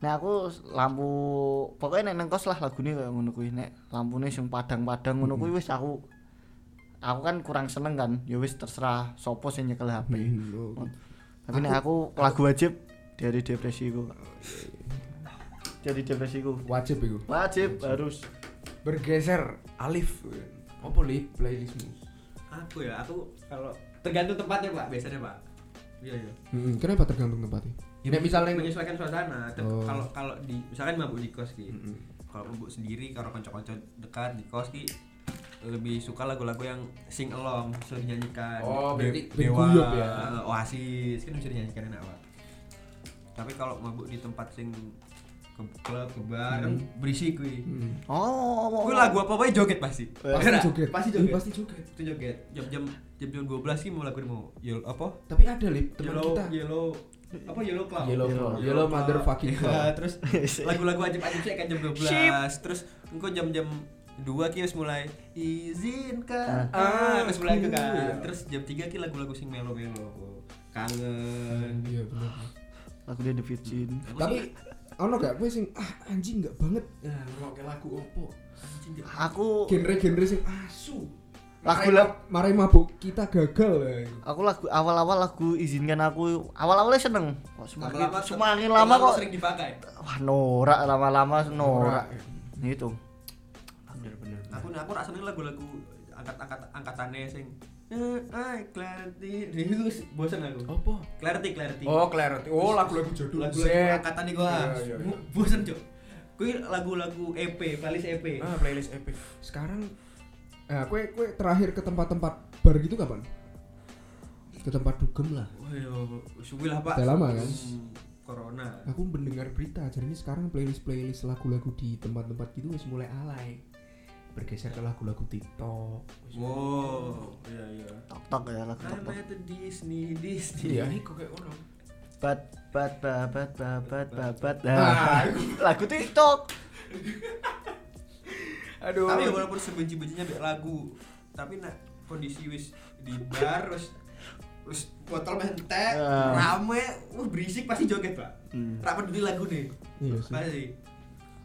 Nek aku lampu pokoknya nek nang kos lah lagune kayak ngono kuwi nek lampune sing padang-padang ngono kuwi wis aku aku kan kurang seneng kan ya wis terserah sopo sing nyekel HP. Hmm, oh. Tapi nek aku lagu wajib dari depresiku. Jadi depresiku. Wajib itu. Wajib harus Bergeser Alif. Apa lip playlistmu? Aku ya, aku kalau tergantung tempatnya pak, biasanya pak. Iya iya. Hmm, kenapa tergantung tempatnya? Nek misalnya menyesuaikan suasana. Oh. Kalau kalau di misalkan mabuk di kos ki. Mm-mm. Kalau mabuk sendiri, kalau konco-konco dekat di kos ki lebih suka lagu-lagu yang sing along, bisa dinyanyikan. Oh, De- berarti Dewa, berguyup ya. eh, Oasis kan bisa dinyanyikan enak pak. Tapi kalau mabuk di tempat sing ke klub, ke bar kan berisik kuwi. Hmm. Oh. Kuwi lagu apa wae joget pasti. Pasti joget. Pasti Iya, joget. pasti joget. Itu joget. Jam-jam jam-jam 12 sih mau lagu mau yellow apa? Tapi ada lip teman Yellow kita. yellow apa yellow cloud. Yellow Yellow. Yellow motherfucking Ya, cloud. terus lagu-lagu ajib-ajib sih kan jam 12. Ship. Terus engko jam-jam 2 ki wis mulai izinkan Ah, ah wis mulai ke kan. ya. Terus jam 3 ki lagu-lagu sing melo-melo. Kangen. Iya benar. Lagu dia The Virgin. Aku Tapi ono gak gue sing ah anjing gak banget. Nah, ngrungokne lagu opo? anjing, Aku Genre-genre sing asu. Lagu- Marai- Marai mabuk kita gagal ya. aku lagu awal-awal lagu izinkan aku awal-awalnya seneng kok semakin Lama-lama semakin lama kok sering dipakai. wah norak lama-lama norak itu Bener-bener. Aku aku rasa seneng lagu-lagu angkat-angkat angkatannya sing eh ay clarity itu bosan aku. Apa? Clarity clarity. Oh, Clarity. Oh, lagu-lagu jadul. lagu-lagu angkatan nih gua Iya, iya, iya. bosan cok kui lagu-lagu EP playlist EP Ah, playlist epic. Sekarang eh kue kue terakhir ke tempat-tempat bar gitu kapan? Ke tempat dugem lah. wah yo suwi lah pak Udah lama, kan? Hmm, corona Aku mendengar berita, jadi ini sekarang playlist-playlist lagu-lagu di tempat-tempat gitu wis mulai alay. Bergeser ke lagu-lagu TikTok. Wow iya iya tok tok ya lagu tok I'm tok at the Disney Disney Iya, iku kayak ono. bat bat babat babat babat Ah, lagu TikTok Aduh. tapi walaupun sebenci-bencinya lagu tapi nak kondisi wis di bar wis wis botol mentek Ah. rame wah berisik pasti joget pak Hmm. tak peduli lagu nih Iya sih. pasti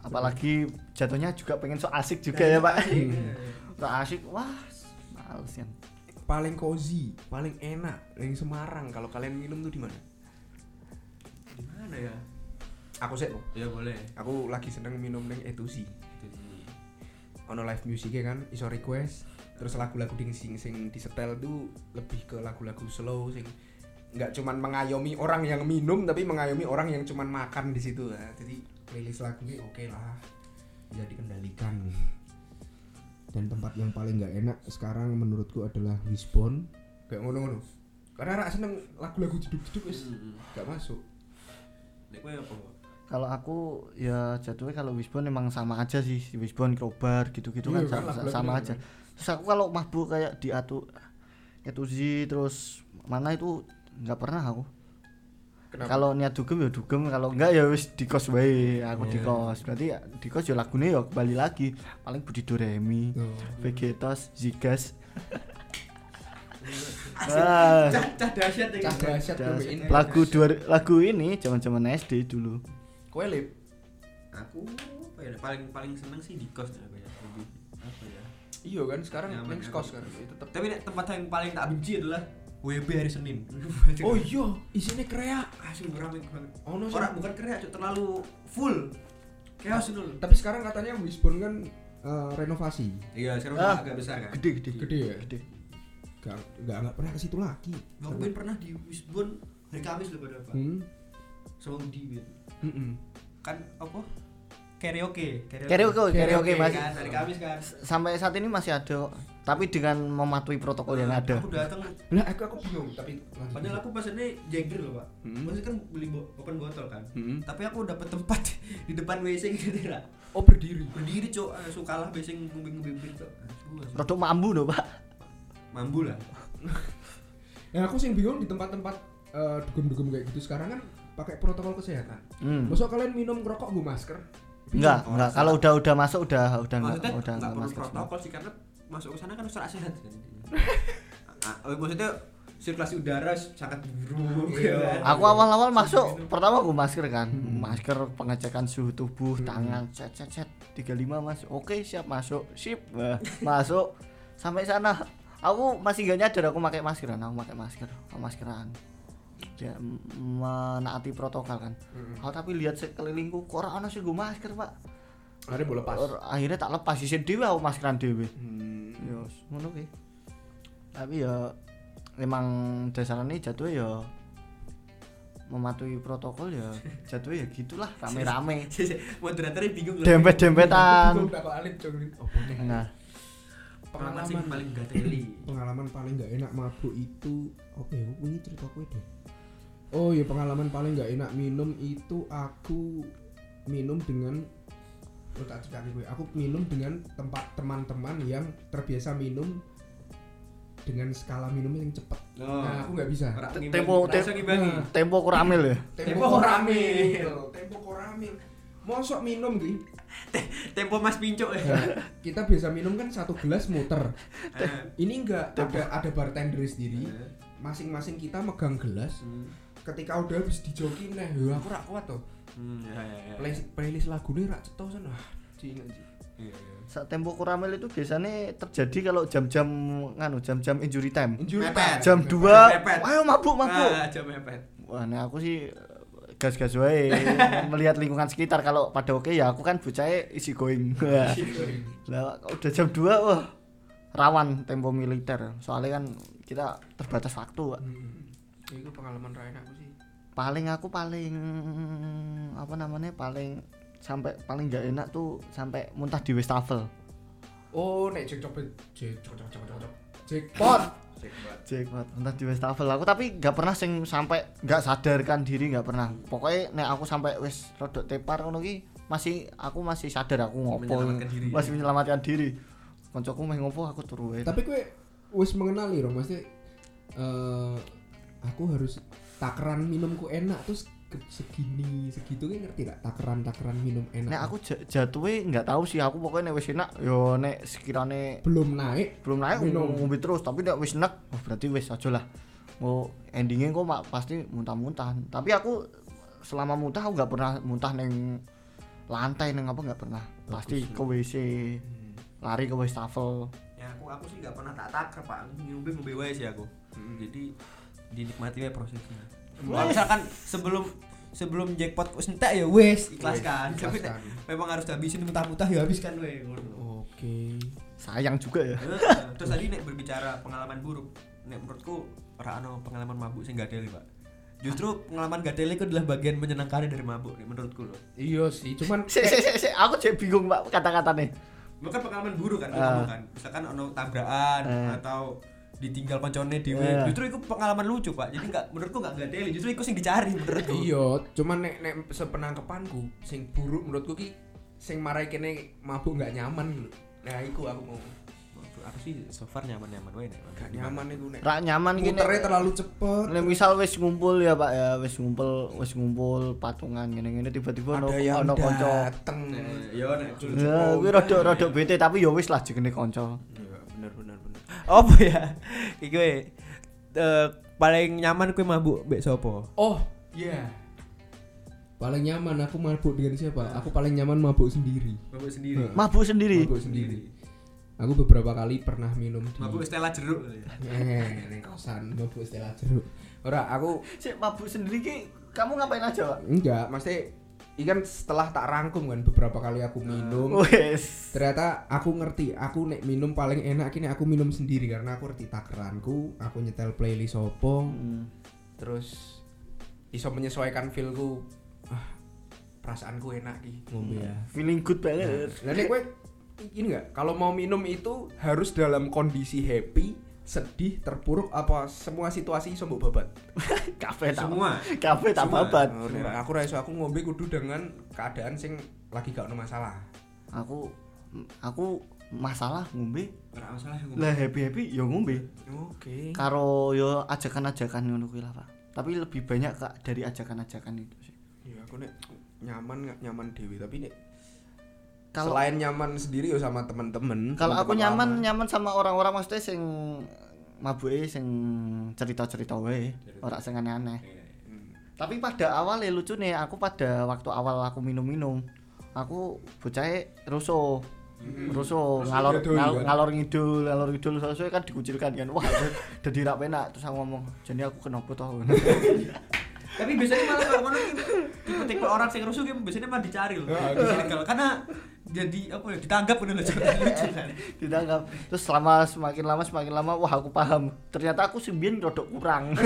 apalagi jatuhnya juga pengen so asik juga ya pak Asik. so asik wah males kan Paling cozy, paling enak yang Semarang kalau kalian minum tuh di mana? di mana ya Aku sih, ya boleh aku lagi seneng minum neng Etusi. Itu sih. ono live musiknya kan iso request terus lagu-lagu ding sing sing disetel tuh lebih ke lagu-lagu slow sing nggak cuman mengayomi orang yang minum tapi mengayomi orang yang cuman makan di situ ya. jadi playlist lagunya oke lah. Bisa dikendalikan. Dan tempat yang paling nggak enak sekarang menurutku adalah Wisbon kayak ngono-ngono. Karena rak seneng lagu-lagu jeduk-jeduk wis. Hmm. nggak masuk. Nek kowe apa? kalau aku ya jatuhnya kalau Wisbon emang sama aja sih. Wisbon Krobar gitu-gitu Iya kan kan, sama, sama aja. Terus aku kalau mabuk kayak di atu Etuzi terus mana itu nggak pernah aku? Kalau niat dugem ya dugem kalau enggak ya wis di kos wae aku di kos berarti ya di kos ya lagune ya kembali lagi paling Budi Doremi Oh. Vegetos Zigas Cah cah dahsyat ya. Cah dahsyat das- tuh, Min. lagu dua lagu ini zaman-zaman SD dulu Kowe lip. Aku apa ya paling paling seneng sih di kos ya ya. Lebih apa ya? Iya kan sekarang nyaman. kos kan. Tapi nek tempat yang paling tak benci adalah WB hari Senin. Oh iya, isinya kreak. asli rame banget. Oh, no, Orang bukan kreak, Cuk, terlalu full. Chaos itu loh. Tapi sekarang katanya Wisbon kan eh, renovasi. Iya, sekarang Ah. udah agak besar kan. gede gede Gede ya? gede Gak, gak, gak pernah ke situ lagi. Bang Ben pernah di Wisbon hari Kamis loh pada Pak. Hmm. Sama di Ben. Mm-mm. Kan apa? Karaoke. Karaoke, karaoke, Mas. kan hari Kamis kan. sampai saat ini masih ada tapi dengan mematuhi protokol yang ada Aku datang Lah aku aku bingung tapi. Padahal aku pesennya jagger loh pak. Hmm. Maksudnya kan beli bo- open botol kan. Hmm. Tapi aku dapat tempat di depan WC gitu lah. Oh berdiri. Berdiri cok, langsung kalah WC ngumbing-ngumbing cok. Aduh, langsung produk mambu loh pak Mambu lah. Yang aku sih bingung di tempat-tempat eh, dugem-dugem kayak gitu sekarang kan pakai protokol kesehatan. hmm. Masuk kalian minum rokok gue masker? Enggak Oh, enggak kalau udah udah masuk udah udah enggak udah nggak enggak perlu masuk protokol sih karena masuk ke sana kan secara sehat kan. Ah, oh, maksudnya sirkulasi udara sangat buruk Iya. ya aku awal-awal masuk Minum. pertama aku masker kan Hmm. masker pengecekan suhu tubuh Hmm. tangan cet cet cet 35 mas oke siap masuk sip masuk sampai sana aku masih gak nyadar aku pakai maskeran aku pakai masker aku maskeran ya m- menaati protokol kan. Hmm. aku tapi lihat sekelilingku kok ora ono sih gue masker pak? Ada boleh lepas. Or- akhirnya tak lepas isin dewe aku maskeran dewe Hmm. ya ngono kuwi. Tapi ya emang dasarnya jatuh ya mematuhi protokol ya jatuh ya gitulah rame-rame. Moderatornya bingung. Loh. dempet-dempetan nah. Pengalaman sih paling gak teli. pengalaman paling nggak enak mabuk itu. Ya ini cerita kue deh oh ya pengalaman paling nggak enak minum itu aku minum dengan oh, tak cerita gue aku minum dengan tempat teman-teman yang terbiasa minum dengan skala minum yang cepat Oh. nah aku nggak bisa Te- ngimbangi, tempo-. Nah. tempo kuramil ya Tempo koramil. tempo koramil mosok minum gitu Tempo Mas Pincuk ya. Nah, kita biasa minum kan satu gelas muter Eh. ini enggak ada ada bartender sendiri Eh. masing-masing kita megang gelas Hmm. Ketika udah habis dijoki nah ya aku rak kuat tuh Hmm, ya ya ya. Play, playlist lagunya rak cetok sana cing anjing. Iya, iya. saat tempo kuramil itu biasanya terjadi kalau jam-jam nganu jam-jam injury time Injury time. jam Mepet. 2 Mepet. ayo mabuk mabuk Ah, jam mepet. Wah, nah aku sih gas-gas wae melihat lingkungan sekitar kalau pada oke ya aku kan bocahnya isi going. Lah udah jam 2 wah rawan tempo militer. Soalnya kan kita terbatas waktu. Pak. Hmm. itu pengalaman Ryan aku sih Paling aku paling apa namanya? paling sampai paling nggak enak tuh sampai muntah di wastafel. oh nek cek copet cek cok cok cok cok cok jackpot Jackpot, muntah di wastafel aku tapi nggak pernah sing sampai nggak sadarkan diri nggak pernah. Pokoknya nek aku sampai wis rodok tepar ngono ki masih aku masih sadar aku ngopo Menyelamatkan diri. masih menyelamatkan diri koncoku meh ngopo aku turu tapi kue wis mengenali dong maksudnya eh aku harus takaran minumku enak terus segini segitu kan ngerti gak? Takaran takaran minum enak. Nek aku ja- jatuhe nggak tahu sih aku pokoknya nek wis enak yo nek sekirane belum naik belum naik Minum. ngombe terus. Tapi nek wis enak oh berarti wis aja lah. Mau endingnya kok mak pasti muntah-muntah. Tapi aku selama muntah aku nggak pernah muntah neng lantai neng apa nggak pernah. Pasti ke WC lari ke wastafel Ya aku aku sih nggak pernah tak taker pak. Ngombe ngombe wae sih aku. Jadi dinikmati wae prosesnya. Kalau misalkan sebelum sebelum jackpot entek ya wes ikhlaskan. Tapi memang harus dihabisin muntah-muntah ya habiskan ngono. oke sayang juga ya. Terus tadi nek berbicara pengalaman buruk, nek menurutku ora ono pengalaman mabuk sing gak ada pak. Justru pengalaman gak ada itu adalah bagian menyenangkan dari mabuk nek menurutku loh. iya sih cuman aku jadi bingung pak kata-katanya Bukan pengalaman buruk kan, Ah. uh. kan. Misalkan ono tabrakan Eh. atau ditinggal koncone dhewe. Eh. Justru itu pengalaman lucu, Pak. Jadi enggak menurutku enggak gadeli, justru itu sing dicari menurutku. iya cuman nek nek sepenangkepanku sing buruk menurutku ki sing marai kene mabuk nggak nyaman gitu nah iku aku mau aku sih so far nyaman-nyaman wae nek. Gak nyaman iku nek. Rak nyaman gini. Muternya terlalu cepet. Nek misal wis ngumpul ya Pak ya, wis ngumpul, wis ngumpul patungan ngene-ngene tiba-tiba ono ono kanca. dateng. Yo nek Ya, kuwi rada rada bete tapi ya wis lah jenenge kanca. Apa ya? Iki we eh, paling nyaman kuwi mabuk mbek sapa? Oh, iya. Paling nyaman aku mabuk dengan siapa? Aku paling nyaman mabuk sendiri. Mabuk sendiri. Mabuk sendiri. Mabuk sendiri. Aku beberapa kali pernah minum di Mabuk Stella jeruk kali ya. Eh, kosan mabuk Stella jeruk. Ora, aku Sik mabuk sendiri ki kamu ngapain aja, Pak? enggak, ikan setelah tak rangkum kan beberapa kali aku minum. Wes. Ternyata aku ngerti, aku nek minum paling enak ini aku minum sendiri karena aku ngerti takaranku, aku nyetel playlist opo, Hmm. terus iso menyesuaikan feelku. Ah, perasaanku enak ki ngombe ya. Feeling good banget. Nah, nek kowe ini enggak, kalau mau minum itu harus dalam kondisi happy, sedih, terpuruk apa semua situasi iso mbok babat. Kafe tak. Semua. Kafe tak babat. Oh, aku ra iso aku ngombe kudu dengan keadaan sing lagi gak ono masalah. Aku aku masalah ngombe Ora masalah aku. lah happy happy ya ngombe Oke. karo yo ajakan-ajakan ngono kuwi lah Pak tapi lebih banyak kak dari ajakan-ajakan itu sih Iya, aku nek nyaman nggak nyaman dewi, tapi nek kalau selain nyaman sendiri ya sama temen-temen. kalau aku nyaman lama. nyaman sama orang-orang maksudnya sing mabuke sing cerita-cerita wae ora sing aneh-aneh Hmm. tapi pada awal ya lucu nih aku pada waktu awal aku minum-minum aku bocahnya rusuh rusuh Terus ngalor ngidul, ngal- kan? ngalor ngidul ngalor ngidul soalnya kan dikucilkan kan wah jadi rak penak terus aku ngomong jadi aku kenapa toh Tapi biasanya malah kalau ngono tipe-tipe orang sing rusuh ki biasanya malah dicari loh. Dicari karena jadi apa ya ditanggap loh lucu kan. ditangkap terus selama semakin lama semakin lama wah aku paham. Ternyata aku sembilan rodok kurang.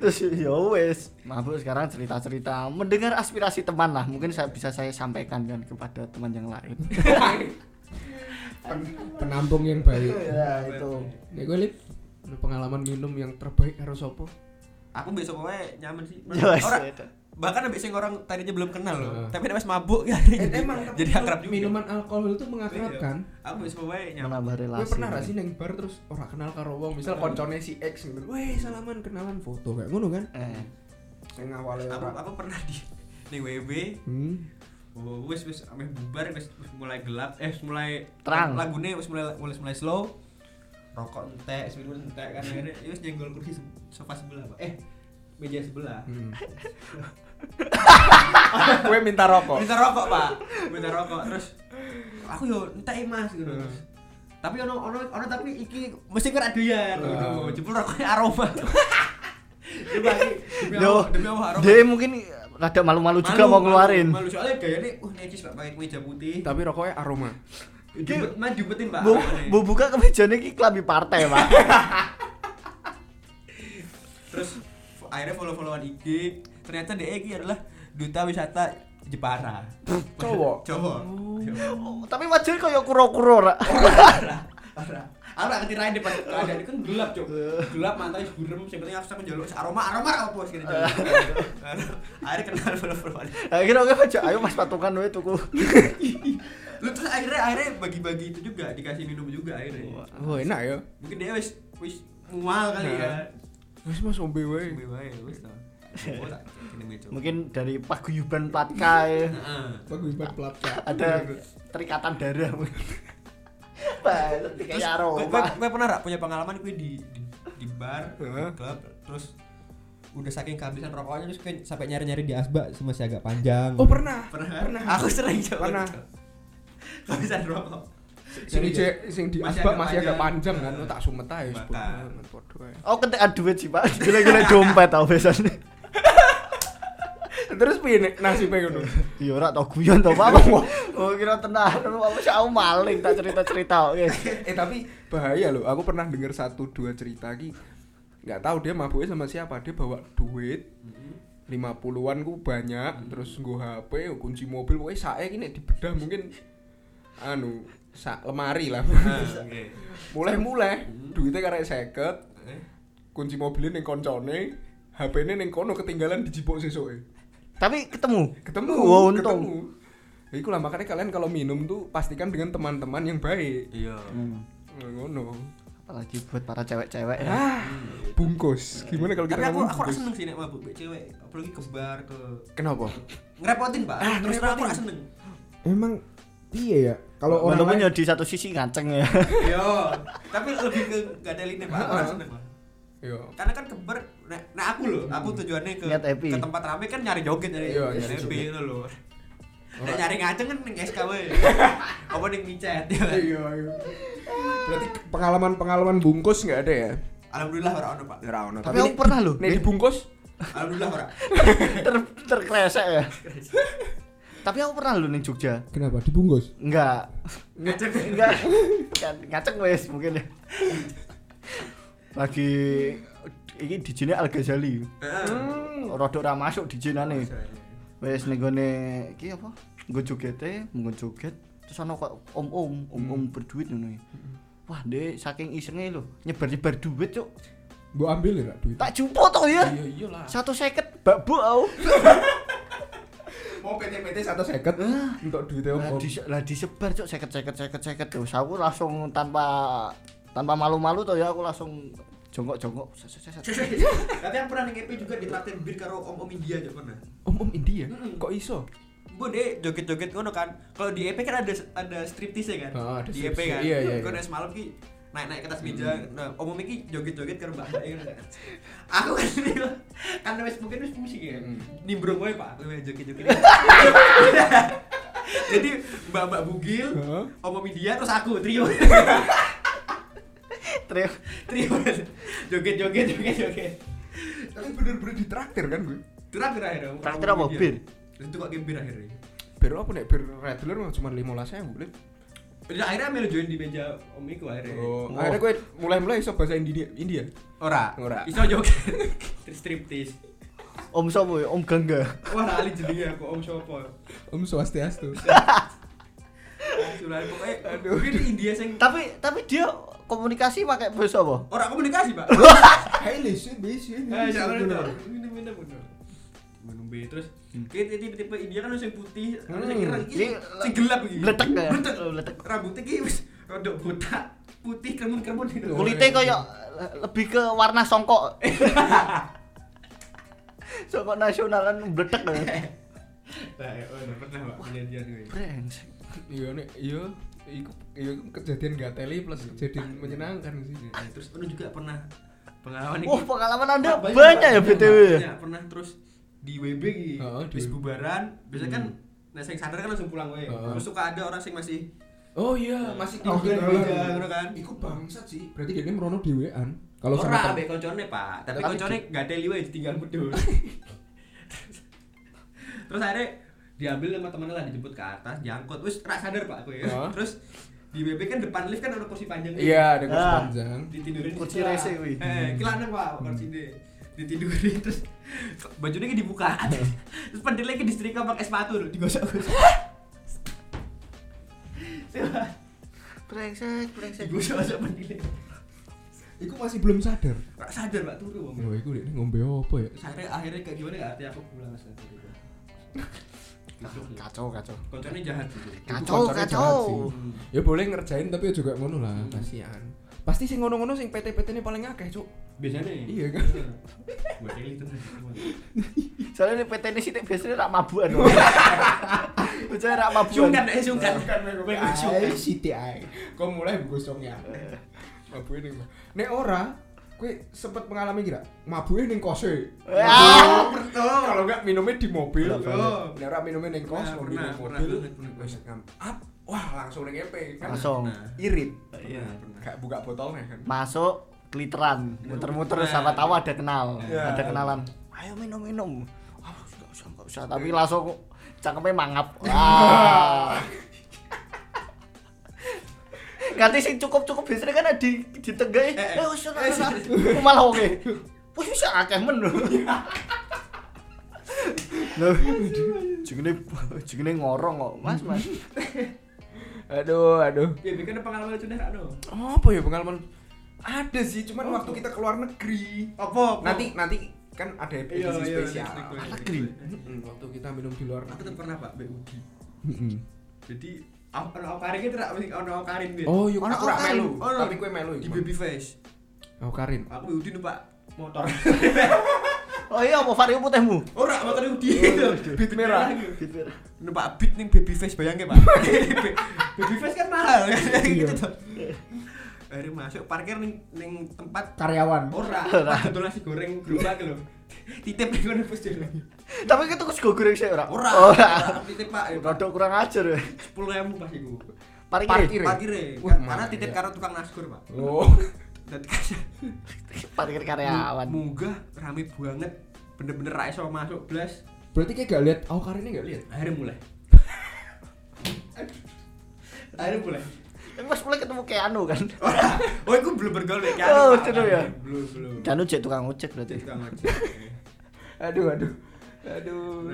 Terus ya wes. Mabuk sekarang cerita cerita mendengar aspirasi teman lah. Mungkin saya bisa saya sampaikan kan kepada teman yang lain. Pen- penampung yang baik. ya itu. Nek gue lip pengalaman minum yang terbaik karo sopo? Aku besok wae nyaman sih. Ya, Orang itu. Bahkan abis sing orang tadinya belum kenal loh, Heeh. tapi pas mabuk ya Eh, jadi, emang jadi akrab juga. Minuman alkohol itu mengakrabkan. Aku besok wae nyaman. menambah Gue relasi pernah gak sih neng bar terus ora kenal karo wong, misal koncone si X gitu. Weh, salaman kenalan foto kayak ngono kan? eh Sing awalnya Aku aku pernah di ning WB Hmm. Oh, wis wis ameh bubar wis wis mulai gelap eh wis mulai Terang. lagune wis mulai mulai mulai slow rokok entek wis minum entek kan akhirnya ya wis nyenggol kursi sofa sebelah Pak. eh meja sebelah Hmm. Gue minta rokok. minta rokok pak. Minta rokok. Terus aku yo entek mas gitu. Terus tapi ono ono ono tapi iki mesti kira doyan. Gitu. Hmm. jebul rokoknya aroma. Yo, Allah, demi Allah aroma. dia mungkin rada malu-malu juga Malu, mau malu, ngeluarin malu. Soalnya gayanya uh necis pak pakai kemeja putih. Tapi rokoknya aroma. mah jubetin pak bu, bu buka kemejanya ki klambi partai pak akhirnya follow followan IG ternyata ini adalah duta wisata Jepara. Cowok. cowok. Oh, tapi wajahnya kayak kuro-kuro parah aku gak ngerti lain depan keadaan kan gelap cok gelap burem yang penting aku sampe jolok aroma aroma apa sih kira akhirnya kenal follow followan akhirnya oke aja ayo mas patungan we tuku. Lu terus akhirnya akhirnya bagi-bagi itu juga dikasih minum juga akhirnya. Oh, enak ya. mungkin dia wis wis mual kali ya Wes Mas ombe wae. Sampai wae wis meja. mungkin dari paguyuban platka ya. Heeh. Bagus banget pelapca. ada terikatan darah Pak, Terus kayak gue aroma. gue pernah gak punya pengalaman gue di, di di bar, di klub, terus udah saking kehabisan rokoknya terus gue sampai nyari-nyari di asbak masih agak panjang. Oh, pernah. pernah? Pernah. Aku sering coba. Pernah. Kehabisan rokok. Sing cek sing di Masih asbak masih agak panjang. kan. Tak sumet ae. Oh, kentekan duit sih, Pak. Gila-gila dompet tau biasanya. Terus piye nek nasibnya ngono? Iya ora tau guyon tau Pak. Oh, kira tenan. Apa sih aku maling tak cerita-cerita oke. eh tapi bahaya loh. Aku pernah dengar satu dua cerita ki. Nggak tahu dia mabuknya sama siapa. Dia bawa duit 50-an ku banyak terus nggo HP, kunci mobil pokoknya sae ki nek dibedah mungkin anu sak lemari lah. Nah, oke. Mulai-mulai duitnya karek 50, Eh, kunci mobilnya ning koncone, HP-ne ning kono ketinggalan dijipuk sesuke. Tapi ketemu. Ketemu, Wah, untung. ketemu. Iku lah makanya kalian kalau minum tuh pastikan dengan teman-teman yang baik. Iya. Hmm. Ngono. Apalagi buat para cewek-cewek ya. Ah, bungkus. Gimana kalau kita Tapi aku aku bungkus? seneng sih nek mabuk cewek, apalagi ke bar ke Kenapa? ngerepotin, Pak. Ah, Terus aku seneng. Emang iya ya. Kalau orang Walaupun lain ya di satu sisi ngaceng ya. Yo, tapi lebih ke gak ada linnya, Pak. Aku ora seneng, Pak. Iya. Karena kan ke bar nah, nah aku loh, aku tujuannya ke ke tempat rame kan nyari joget nyari Iya, nyari happy ngono lho. Nek nyari ngaceng kan ning SK wae. Apa ning micet ya. Iya, iya. Berarti pengalaman-pengalaman bungkus nggak ada ya? Alhamdulillah ora ono, Pak. Ora ono. Tapi aku pernah loh. Nih dibungkus Alhamdulillah ora. ter terkresek ya. Tapi aku pernah loh nih Jogja. kenapa dibungkus? Enggak. Ngaceng. Enggak. Kan ngaceng wes mungkin ya. Lagi iki dijine Al Ghazali. Heeh. Rodok ora masuk dijinane. Wes ning gone iki apa? Nggo jogete, menggo joget. Terus ana kok om-om, om-om berduit ngono. Wah, Dek, saking isenge lho, nyebar-nyebar duit, Cuk. Mbok ambil ya duit. Tak jupuk to ya. Iya iyalah. Satu seket babuk aku. Mau PT-PT satu seket untuk Lah, om. di, lah disebar cok seket seket seket seket terus aku langsung tanpa tanpa malu-malu tuh ya aku langsung jongkok jongkok Tapi aku pernah ning EP juga ditraktir bir karo om-om India juga pernah. Om om India. Kok iso? Bu deh joget-joget ngono kan. Kalau di EP kan ada ada striptease ya kan. Ah, ada di EP kan. Iya, iya, iya. nek semalam ki naik-naik ke atas meja. Nah, om iki joget-joget karo Mbak Mbak ngono kan. Aku kan kan wis mungkin wis musik ya. Mm. Nimbrung wae Pak, kowe joget-joget. Jadi Mbak-mbak bugil, Heeh. om om India terus aku trio. trio trio joget-joget joget-joget. Tapi bener-bener ditraktir kan gue. Traktir akhirnya. Traktir apa, bir? Itu kok game bir akhirnya. Bir apa nek bir regular cuma 15.000 boleh. Udah akhirnya melu join di meja om iku akhirnya. Oh, Oh. akhirnya gue mulai-mulai iso bahasa India. India. Ora. Ora. Iso joget. Striptease. om sopo ya om gangga Wah, lali jenenge aku Om Sopo. Om Swastiastu. Sudah pokoknya Aduh. Mungkin India sing tapi tapi dia komunikasi pakai bahasa apa ora komunikasi, Pak. Hai listen bisi. Eh, jangan itu. Ini minum Minum B terus kayak tipe-tipe India kan sing putih, Hmm. iki Ini, sing gelap iki. Bletek ya? Bletek. Oh, bletek. Rambutnya iki wis rada botak, putih kremun-kremun gitu. kulitnya kayak lebih ke warna songkok songkok nasional kan bletek ya Nah, ya, oh, udah pernah, Pak, kejadian gue. brengsek Iya nek iya iku iya kejadian gak teli plus kejadian menyenangkan sih. Nah, terus ono juga pernah pengalaman Wah pengalaman anda banyak ya. BTW ya? Banyak, pernah terus di WB gitu. Di Habis bubaran, biasanya kan Hmm. nah sing sadar kan langsung pulang wae. Heeh. Terus suka ada orang sing masih Oh iya, masih Di meja, ngono kan. Iku bangsat sih. Berarti dia merono dhewean. Kalau ora sama tem- ambek koncone, Pak. Tapi koncone gak teli wae ditinggal budul. Terus akhirnya diambil sama temennya lah dijemput ke atas, diangkut. Wis rak sadar, Pak, aku ya. Heeh. Terus di WB kan depan lift kan ada kursi panjang. Iya, ada kursi Ah. panjang. ditidurin di Kursi rese kuwi. Eh, kilanang Pak, kursi ini. Ditidurin terus bajunya ki dibuka. terus pentilnya ki disetrika pakai sepatu digosok-gosok. brengsek brengsek Digosok-gosok pentilnya. Iku masih belum sadar. Rak sadar Pak turu wong. Oh, iku dia ngombe apa ya? Akhirnya kayak gimana ya? Artinya aku pulang sadar itu. Kacau kacau Koncone jahat gitu. kacau kacau. Ya boleh ngerjain tapi ya juga ngono lah, kasihan. Pasti sing ngono-ngono sing PT-PT ini paling akeh, Cuk. Biasanya Iya kan? Itu. soalnya ini PT ini sih biasanya rak mabuan biasanya rak mabuan Sungkan eh sungkan. Sungkan. Ai Siti ai. Kok mulai gosongnya. Mabuke ning. Nek ora, kowe sempet mengalami kira mabuke ning kose. Ah. Pernah. Kalau enggak minumnya di mobil. Oh. Nek ora minumnya ning kos, mobil pernah mobil. Wis. Up. Wah, langsung ning EP kan. langsung Nah, Irit. iya pernah. Gak buka botolnya kan. masuk kliteran muter-muter Nah. siapa tahu ada kenal Ya. ada kenalan ayo minum minum ah nggak usah nggak usah tapi langsung cangkemnya mangap wah Ganti sing cukup-cukup biasanya kan di di tengah Eh, eh. eh wis ora Eh, malah oke wis bisa akeh men lho Lho, jenenge jenenge ngorong kok mas mas Aduh, aduh. Ya, bikin pengalaman lucu deh, Rano. Apa ya pengalaman? Ada sih, cuman Oh. waktu kita keluar negeri. Apa? Nanti nanti kan ada edisi Iya, iya, spesial. iya, iya. negeri. Waktu kita minum di luar Aku tuh pernah, Pak, BUD. Heeh. Jadi ono karin ki tidak mesti ono karin gitu. Oh, yuk Ono melu. Tapi kowe melu di baby face. Oh, Karin. Aku Yudi numpak motor. Oh iya mau vario putihmu. Ora motor Yudi. Beat merah. Gitu. Numpak beat ning baby face bayangke, Pak. baby face kan mahal kan gitu tuh. Akhirnya masuk parkir ning ning tempat Karyawan. ora, tempat nasi goreng gerobak lho. Titip ning kono bos dhewe. Tapi kita kus goreng sih ora. Ora, Ora. titip Pak. Rodok kurang ajar ya. 10.000 pas iku. Parkir. Parkir. Karena titip karo tukang nasgor, Pak. Oh. Dadi kasih Parkir karyawan. munggah rame banget. Bener-bener ra iso masuk blas. Berarti kayak gak lihat oh Karinnya gak lihat. Akhirnya mulai. Akhirnya mulai. Tapi pas mulai ketemu Keanu kan. Oh, iku belum bergaul mek kan. Oh, itu ya? Belum, belum. Keanu cek tukang ojek berarti. Tukang ojek. Aduh, aduh. Aduh.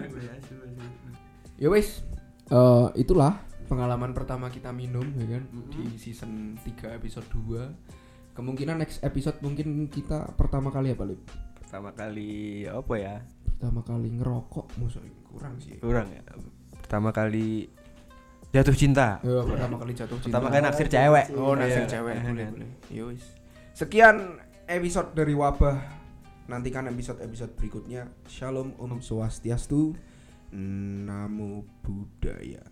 Ya wes. Eh itulah pengalaman pertama kita minum ya kan Mm-mm. di season 3 episode 2. Kemungkinan next episode mungkin kita pertama kali apa, Lip? Pertama kali apa ya? Pertama kali ngerokok musuh kurang sih. Kurang ya. Pertama kali jatuh cinta. Ya, pertama kali jatuh cinta. Pertama kali naksir cewek. Oh, naksir Iya. cewek. Iya, Boleh, boleh. Sekian episode dari wabah. Nantikan episode-episode berikutnya. Shalom Om Swastiastu. Namo Buddhaya.